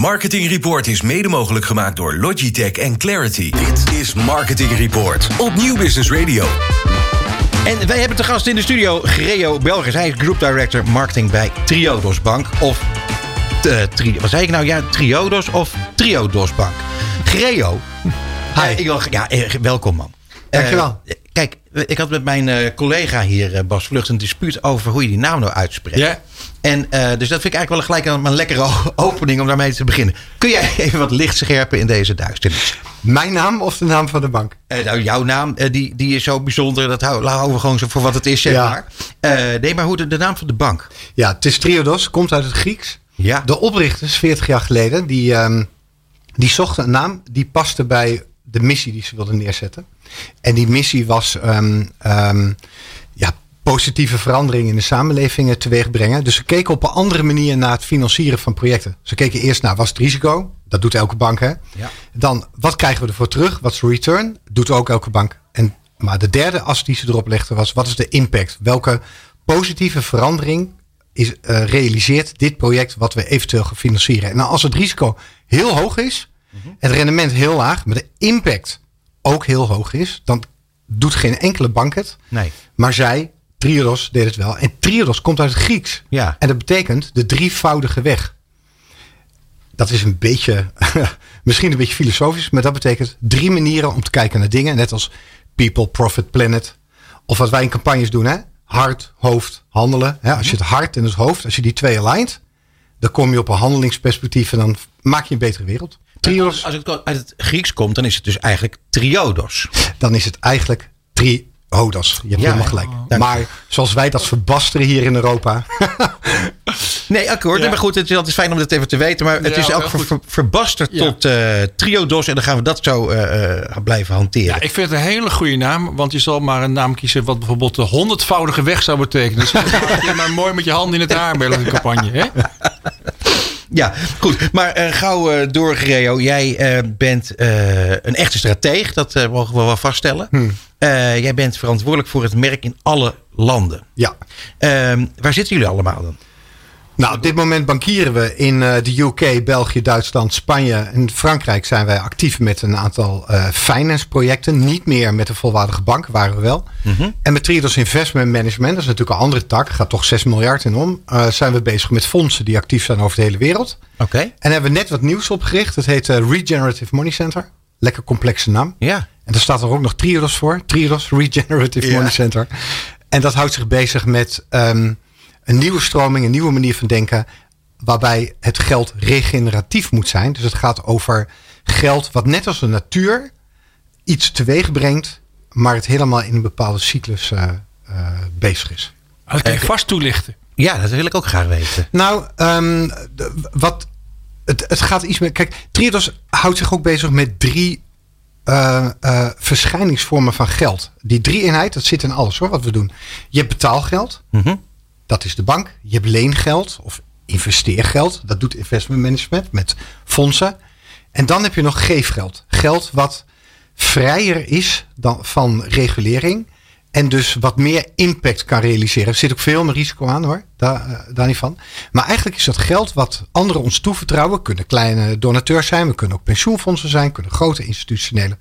Marketing Report is mede mogelijk gemaakt door Logitech en Clarity. Dit is Marketing Report op Nieuw Business Radio. En wij hebben te gast in de studio Greo Belgers. Hij is Group Director Marketing bij Triodos Bank. Of, uh, tri, wat zei ik nou? Ja, Triodos of Triodos Bank. Greo. Hi. ik wil, ja, eh, welkom man. Dankjewel. Uh, ik had met mijn uh, collega hier, Bas Vlucht, een dispuut over hoe je die naam nou uitspreekt. Ja. En uh, dus dat vind ik eigenlijk wel gelijk een, een lekkere opening om daarmee te beginnen. Kun jij even wat licht scherpen in deze duisternis? Mijn naam of de naam van de bank? Uh, nou, jouw naam, uh, die, die is zo bijzonder. Dat houden we gewoon zo voor wat het is, zeg ja. maar. nee, maar hoe de, de, naam van de bank? Ja, het is Triodos, komt uit het Grieks. Ja. De oprichters, 40 jaar geleden, die, um, die zochten een naam die paste bij de missie die ze wilden neerzetten. En die missie was um, um, ja, positieve veranderingen in de samenleving teweeg brengen. Dus ze keken op een andere manier naar het financieren van projecten. Ze keken eerst naar wat is het risico? Dat doet elke bank. Hè? Ja. Dan wat krijgen we ervoor terug? Wat is de return? Doet ook elke bank. En, maar de derde as die ze erop legden was wat is de impact? Welke positieve verandering is, uh, realiseert dit project wat we eventueel gaan financieren? En nou, als het risico heel hoog is, mm-hmm. het rendement heel laag, maar de impact ook heel hoog is, dan doet geen enkele bank het. Nee. Maar zij Triodos deed het wel. En Triodos komt uit het Grieks. Ja. En dat betekent de drievoudige weg. Dat is een beetje, misschien een beetje filosofisch, maar dat betekent drie manieren om te kijken naar dingen. Net als people, profit, planet. Of wat wij in campagnes doen, hè? hart, hoofd, handelen. Als je het hart en het hoofd, als je die twee aligned, dan kom je op een handelingsperspectief en dan maak je een betere wereld. Triodos. Als het uit het Grieks komt, dan is het dus eigenlijk triodos. Dan is het eigenlijk tri Hodas, je hebt ja, helemaal gelijk. Oh, maar zoals wij dat verbasteren hier in Europa. nee, akkoord. Ja. Maar goed, het is altijd fijn om dat even te weten. Maar het ja, is ook ver, ver, verbasterd tot uh, Triodos. En dan gaan we dat zo uh, blijven hanteren. Ja, ik vind het een hele goede naam. Want je zal maar een naam kiezen wat bijvoorbeeld de honderdvoudige weg zou betekenen. Dus je maar mooi met je hand in het haar bij een campagne. Hè? Ja, goed. Maar uh, gauw uh, door, Gereo. Jij uh, bent een echte strateeg. Dat mogen we wel vaststellen. Hmm. jij bent verantwoordelijk voor het merk in alle landen. Ja. Ehm, waar zitten jullie allemaal dan? Nou, op dit moment bankieren we in de UK, België, Duitsland, Spanje en Frankrijk zijn wij actief met een aantal uh, finance projecten. Niet meer met een volwaardige bank, waren we wel. Mm-hmm. En met Triodos Investment Management, dat is natuurlijk een andere tak, gaat toch 6 miljard in om. Uh, zijn we bezig met fondsen die actief zijn over de hele wereld. Oké. Okay. En hebben we net wat nieuws opgericht. Dat heet uh, Regenerative Money Center. Lekker complexe naam. Ja. En daar staat er ook nog Triodos voor. Triodos Regenerative. Money Center. En dat houdt zich bezig met um, een nieuwe stroming, een nieuwe manier van denken. Waarbij het geld regeneratief moet zijn. Dus het gaat over geld wat net als de natuur iets teweeg brengt. Maar het helemaal in een bepaalde cyclus uh, uh, bezig is. Dat kan je vast toelichten. Ja, dat wil ik ook graag weten. Nou, um, wat, het, het gaat iets meer. Kijk, Triodos houdt zich ook bezig met drie uh, uh, verschijningsvormen van geld. Die drie eenheid, dat zit in alles hoor, wat we doen. Je hebt betaalgeld. Mm-hmm. Dat is de bank. Je hebt leengeld of investeergeld. Dat doet investment management met fondsen. En dan heb je nog geefgeld. Geld wat vrijer is dan van regulering. En dus wat meer impact kan realiseren. Er zit ook veel meer risico aan hoor. Daar, uh, daar niet van. Maar eigenlijk is dat geld wat anderen ons toevertrouwen. Kunnen kleine donateurs zijn. We kunnen ook pensioenfondsen zijn. Kunnen grote institutionele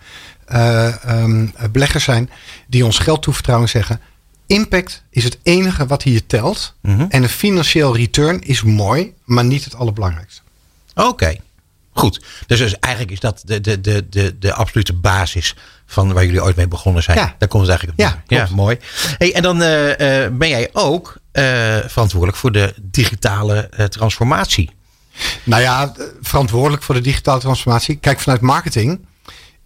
uh, um, beleggers zijn. Die ons geld toevertrouwen en zeggen. Impact is het enige wat hier telt. Mm-hmm. En een financieel return is mooi. Maar niet het allerbelangrijkste. Oké. Okay. Goed. Dus, dus eigenlijk is dat de, de, de, de, de absolute basis van waar jullie ooit mee begonnen zijn. Ja. Daar komt het eigenlijk op. Ja, ja mooi. Hey, en dan uh, uh, ben jij ook uh, verantwoordelijk voor de digitale transformatie. Nou ja, verantwoordelijk voor de digitale transformatie. Kijk, vanuit marketing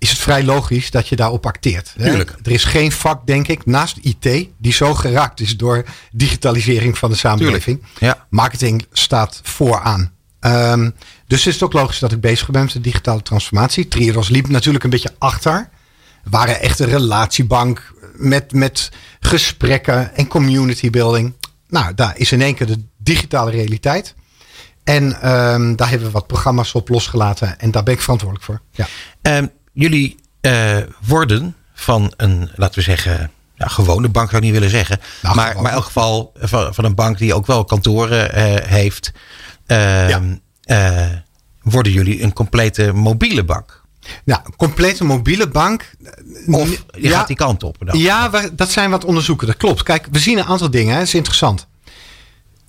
is het vrij logisch dat je daarop acteert. Hè? Tuurlijk. Er is geen vak, denk ik, naast IT, die zo geraakt is door digitalisering van de samenleving. Ja. Marketing staat vooraan. Um, dus is het ook logisch dat ik bezig ben met de digitale transformatie. Triodos liep natuurlijk een beetje achter. We waren echt een relatiebank met, met gesprekken en community building. Nou, daar is in één keer de digitale realiteit. En um, daar hebben we wat programma's op losgelaten. En daar ben ik verantwoordelijk voor. Ja. Um, jullie uh, worden van een, laten we zeggen, ja, gewone bank zou ik niet willen zeggen. Nou, maar, gewoon. maar in elk geval van, van een bank die ook wel kantoren uh, heeft. Uh, Ja. uh, worden jullie een complete mobiele bank. Nou, een complete mobiele bank. Of je gaat die kant op. Dan. Ja, dat zijn wat onderzoeken. Dat klopt. Kijk, we zien een aantal dingen. Dat is interessant.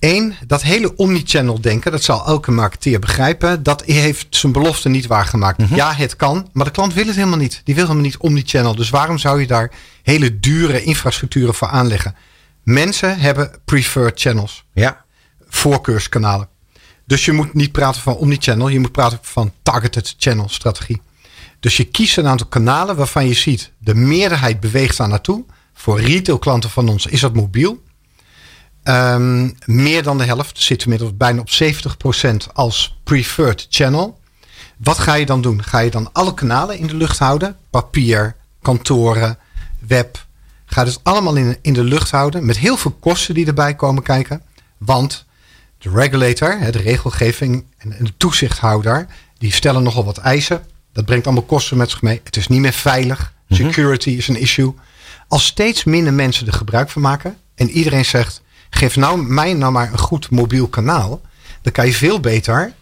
Eén, dat hele omnichannel denken, dat zal elke marketeer begrijpen. Dat heeft zijn belofte niet waargemaakt. Mhm. Ja, het kan, maar de klant wil het helemaal niet. Die wil helemaal niet omnichannel. Dus waarom zou je daar hele dure infrastructuren voor aanleggen? Mensen hebben preferred channels, Ja. voorkeurskanalen. Dus je moet niet praten van omnichannel, je moet praten van targeted channel strategie. Dus je kiest een aantal kanalen waarvan je ziet de meerderheid beweegt daar naartoe. Voor retailklanten van ons is dat mobiel. Ehm, meer dan de helft zit inmiddels bijna op 70% als preferred channel. Wat ga je dan doen? Ga je dan alle kanalen in de lucht houden? Papier, kantoren, web. Ga het allemaal in, in de lucht houden met heel veel kosten die erbij komen kijken. Want de regulator, de regelgeving en de toezichthouder, die stellen nogal wat eisen. Dat brengt allemaal kosten met zich mee. Het is niet meer veilig. Security is een issue. Als steeds minder mensen er gebruik van maken en iedereen zegt: geef nou mij nou maar een goed mobiel kanaal, dan kan je veel beter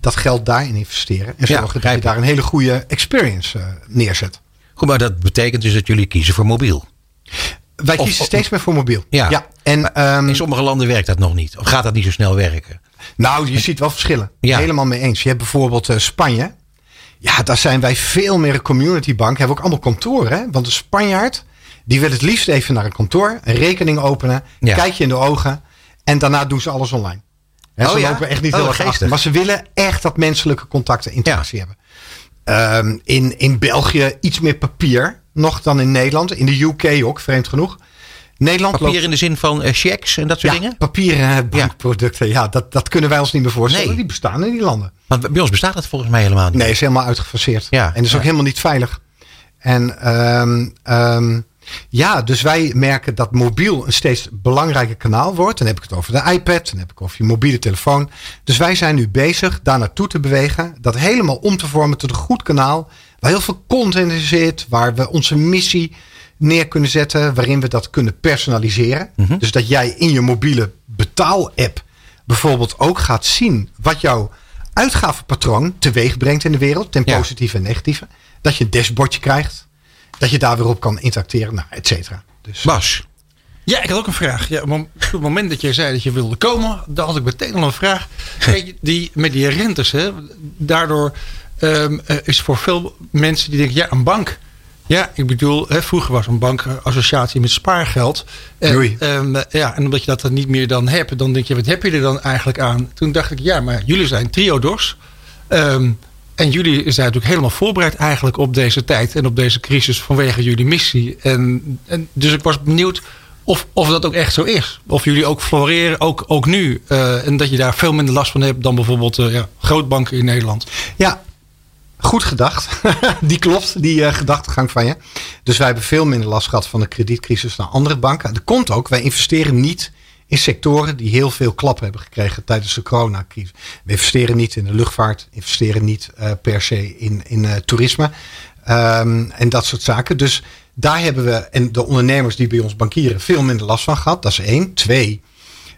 dat geld daarin investeren en Ja, zorgen dat je daar een hele goede experience eh, neerzet. Goed, maar dat betekent dus dat jullie kiezen voor mobiel. Wij kiezen of- steeds meer voor mobiel. Ja. En ehm, In sommige landen werkt dat nog niet. Of gaat dat niet zo snel werken? Nou, je ziet wel verschillen. Ja. Helemaal mee eens. Je hebt bijvoorbeeld eh, Spanje. Ja, daar zijn wij veel meer een community bank. Hebben ook allemaal kantoren. Hè? Want de Spanjaard, die wil het liefst even naar een kantoor, een rekening openen, Ja. kijk je in de ogen en daarna doen ze alles online. Hè, Oh ze ja? lopen echt niet Oh, heel erg achter. Maar ze willen echt dat menselijke contacten interactie hebben. Ehm, in, in België iets meer papier nog dan in Nederland. In de UK ook, vreemd genoeg. Nederland Papier loopt in de zin van eh, checks en dat soort ja, dingen? papieren bankproducten. Ja, dat, dat kunnen wij ons niet meer voorstellen. Nee. Die bestaan in die landen. Want bij ons bestaat dat volgens mij helemaal niet. Nee, is helemaal uitgefaseerd. Ja, en is ook helemaal niet veilig. En ehm, ehm, ja, dus wij merken dat mobiel een steeds belangrijker kanaal wordt. Dan heb ik het over de iPad, dan heb ik het over je mobiele telefoon. Dus wij zijn nu bezig daar naartoe te bewegen. Dat helemaal om te vormen tot een goed kanaal. Waar heel veel content in zit. Waar we onze missie neer kunnen zetten. Waarin we dat kunnen personaliseren. Mhm. Dus dat jij in je mobiele betaal-app bijvoorbeeld ook gaat zien wat jouw uitgavenpatroon teweeg brengt in de wereld. Ten Ja. positieve en negatieve. Dat je een dashboardje krijgt. Dat je daar weer op kan interacteren. Nou, et cetera. Dus, Bas, Ja, ik had ook een vraag. Ja, op het moment dat jij zei dat je wilde komen, dan had ik meteen al een vraag. Die, met die rentes, hè, daardoor ehm, eh, is voor veel mensen die denken, ja, een bank. Ja, ik bedoel, hè, vroeger was een bankassociatie met spaargeld. En, ehm, ja, en omdat je dat dan niet meer dan hebt, dan denk je, wat heb je er dan eigenlijk aan? Toen dacht ik, ja, maar jullie zijn Triodos. Ehm, en jullie zijn natuurlijk helemaal voorbereid eigenlijk op deze tijd en op deze crisis vanwege jullie missie. En, en dus ik was benieuwd of, of dat ook echt zo is. Of jullie ook floreren, ook, ook nu. eh, en dat je daar veel minder last van hebt dan bijvoorbeeld eh, ja, grootbanken in Nederland. Ja, goed gedacht. die klopt, die eh, gedachtegang van je. Dus wij hebben veel minder last gehad van de kredietcrisis dan andere banken. Dat komt ook, wij investeren niet in sectoren die heel veel klap hebben gekregen tijdens de coronacrisis. We investeren niet in de luchtvaart, investeren niet eh, per se in, in eh, toerisme ehm, en dat soort zaken. Dus daar hebben we, en de ondernemers die bij ons bankieren, veel minder last van gehad. Dat is één. Twee,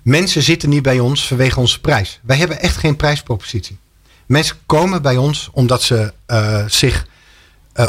mensen zitten niet bij ons vanwege onze prijs. Wij hebben echt geen prijspropositie. Mensen komen bij ons omdat ze eh, zich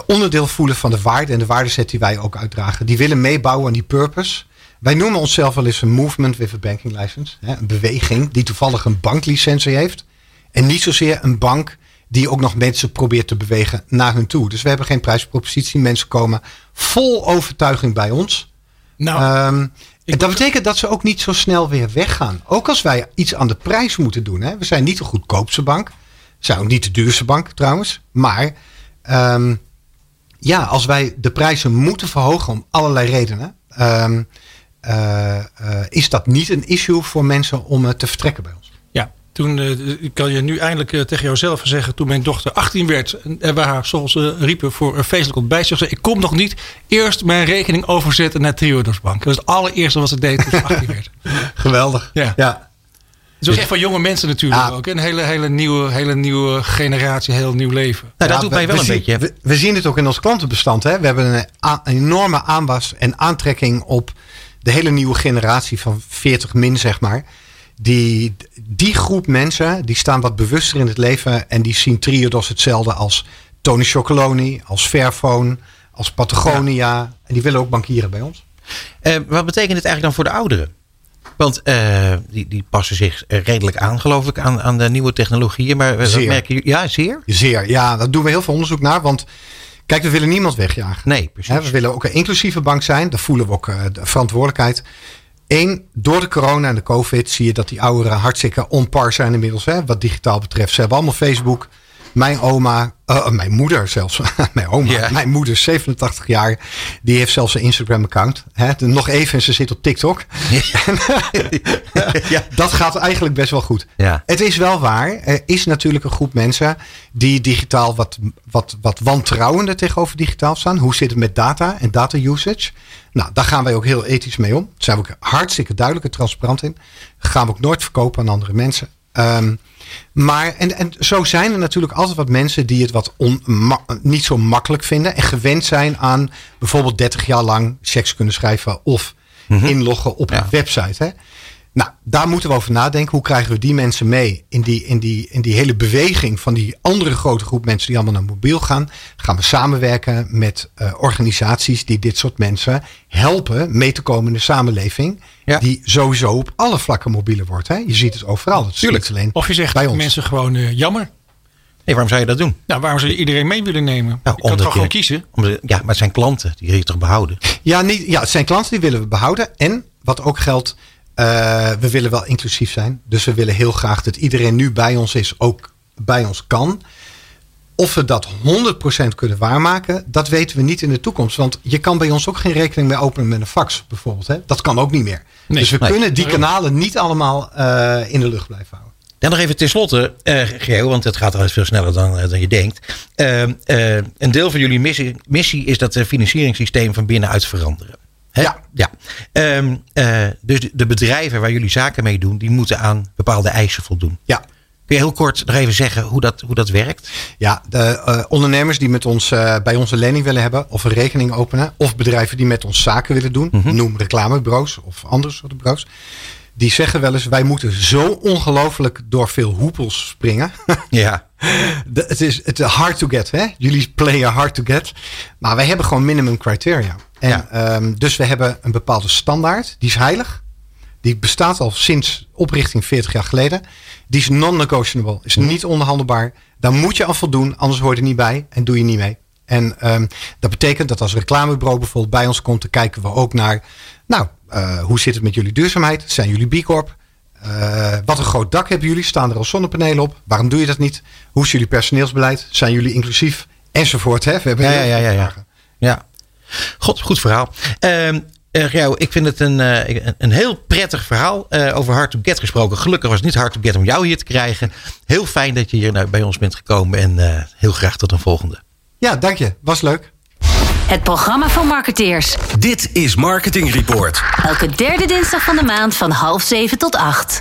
onderdeel voelen van de waarde en de waardeset die wij ook uitdragen. Die willen meebouwen aan die purpose. Wij noemen onszelf wel eens een movement with a banking license. Hè, een beweging die toevallig een banklicentie heeft. En niet zozeer een bank die ook nog mensen probeert te bewegen naar hun toe. Dus we hebben geen prijspropositie. Mensen komen vol overtuiging bij ons. Nou, Ehm, en dat betekent dat ze ook niet zo snel weer weggaan. Ook als wij iets aan de prijs moeten doen. Hè. We zijn niet de goedkoopste bank. Zijn ook niet de duurste bank trouwens. Maar ehm, ja, als wij de prijzen moeten verhogen om allerlei redenen. eh, is dat niet een issue voor mensen om eh, te vertrekken bij ons. Ja, toen eh, ik kan je nu eindelijk eh, tegen jouzelf zeggen, toen mijn dochter 18 werd en we haar zoals ze riepen voor een feestelijk ontbijt, ze zei: Ik kom nog niet. Eerst mijn rekening overzetten naar Triodos Bank. Dat was het allereerste wat ze deed toen ze 18 werd. Geweldig. Ja. ja. Het is ook echt voor jonge mensen natuurlijk Ja. ook. Een hele, hele, nieuwe, hele nieuwe generatie, heel nieuw leven. nou, dat Ja, doet we- mij wel we een zien- beetje. We, we zien het ook in ons klantenbestand. Hè? We hebben een, a- een enorme aanwas en aantrekking op de hele nieuwe generatie van 40 min, zeg maar. Die, die groep mensen die staan wat bewuster in het leven en die zien Triodos hetzelfde als Tony Chocoloni, als Fairphone, als Patagonia. En die willen ook bankieren bij ons. Uh, wat betekent dit eigenlijk dan voor de ouderen? Want uh, die, die passen zich redelijk aan, geloof ik, aan, aan de nieuwe technologieën. Maar zeer. merken jullie? Ja, zeer? Zeer, ja. Daar doen we heel veel onderzoek naar. Want kijk, we willen niemand wegjagen. Nee, precies. we willen ook een inclusieve bank zijn. Daar voelen we ook uh, de verantwoordelijkheid. Eén, door de corona en de covid zie je dat die ouderen hartstikke on par zijn inmiddels. Hè, wat digitaal betreft. Ze hebben allemaal Facebook. Mijn oma, uh, mijn moeder zelfs, mijn oma, yeah. mijn moeder 87 jaar, die heeft zelfs een Instagram account. Hè? Nog even en ze zit op TikTok. ja. Dat gaat eigenlijk best wel goed. Ja. Het is wel waar, er is natuurlijk een groep mensen die digitaal wat, wat, wat wantrouwender tegenover digitaal staan. Hoe zit het met data en data usage? Nou, daar gaan wij ook heel ethisch mee om. Daar zijn we ook hartstikke duidelijk en transparant in. Dat gaan we ook nooit verkopen aan andere mensen. Um, maar, en, en zo zijn er natuurlijk altijd wat mensen die het wat on, ma, niet zo makkelijk vinden. En gewend zijn aan bijvoorbeeld 30 jaar lang checks kunnen schrijven of mm -hmm. inloggen op ja. een website. Hè? Nou, daar moeten we over nadenken. Hoe krijgen we die mensen mee in die, in, die, in die hele beweging van die andere grote groep mensen die allemaal naar mobiel gaan? Gaan we samenwerken met uh, organisaties die dit soort mensen helpen mee te komen in de samenleving. Ja. Die sowieso op alle vlakken mobieler wordt. Hè? Je ziet het overal. Het Tuurlijk. Alleen of je zegt bij ons. mensen gewoon uh, jammer. Nee, waarom zou je dat doen? Nou, waarom zou je iedereen mee willen nemen? Nou, je kan toch je, gewoon kiezen? Omdat, ja, maar het zijn klanten. Die wil je toch behouden? Ja, niet, ja, het zijn klanten die willen we behouden. En wat ook geldt, uh, we willen wel inclusief zijn. Dus we willen heel graag dat iedereen nu bij ons is, ook bij ons kan. Of we dat 100% kunnen waarmaken, dat weten we niet in de toekomst. Want je kan bij ons ook geen rekening meer openen met een fax, bijvoorbeeld. Hè? Dat kan ook niet meer. Nee, dus we nee. kunnen die kanalen niet allemaal uh, in de lucht blijven houden. Dan nog even tenslotte, uh, Geo, want het gaat al veel sneller dan, uh, dan je denkt. Uh, een deel van jullie missie, missie is dat financieringssysteem van binnenuit veranderen. Ja. ja. Um, dus de bedrijven waar jullie zaken mee doen, die moeten aan bepaalde eisen voldoen. Ja. Kun je heel kort nog even zeggen hoe dat, hoe dat werkt? Ja, de uh, ondernemers die met ons uh, bij ons een lening willen hebben of een rekening openen, of bedrijven die met ons zaken willen doen, Mhm. mm -hmm. noem reclamebureaus of andere soorten bureaus, die zeggen wel eens: wij moeten zo ongelooflijk door veel hoepels springen. Ja. Het is het hard to get, hè? Jullie playen hard to get. Maar wij hebben gewoon minimum criteria. En, Ja. um, dus we hebben een bepaalde standaard, die is heilig. Die bestaat al sinds oprichting 40 jaar geleden. Die is non-negotiable, is niet onderhandelbaar. Daar moet je aan voldoen, anders hoor je er niet bij en doe je niet mee. En um, dat betekent dat als reclamebureau bijvoorbeeld bij ons komt, dan kijken we ook naar, nou, uh, hoe zit het met jullie duurzaamheid? Zijn jullie B Corp? Uh, wat een groot dak hebben jullie? Staan er al zonnepanelen op? Waarom doe je dat niet? Hoe is jullie personeelsbeleid? Zijn jullie inclusief? Enzovoort. Hè? We hebben Ja, ja, ja, ja. ja. God, goed verhaal. Uh, ik vind het een, een, een heel prettig verhaal. Uh, over Hard to Get gesproken. Gelukkig was het niet Hard to Get om jou hier te krijgen. Heel fijn dat je hier nou bij ons bent gekomen. En heel graag tot een volgende. Ja, dank je. Was leuk. Het programma van marketeers. Dit is Marketing Report. Elke derde dinsdag van de maand van half zeven tot acht.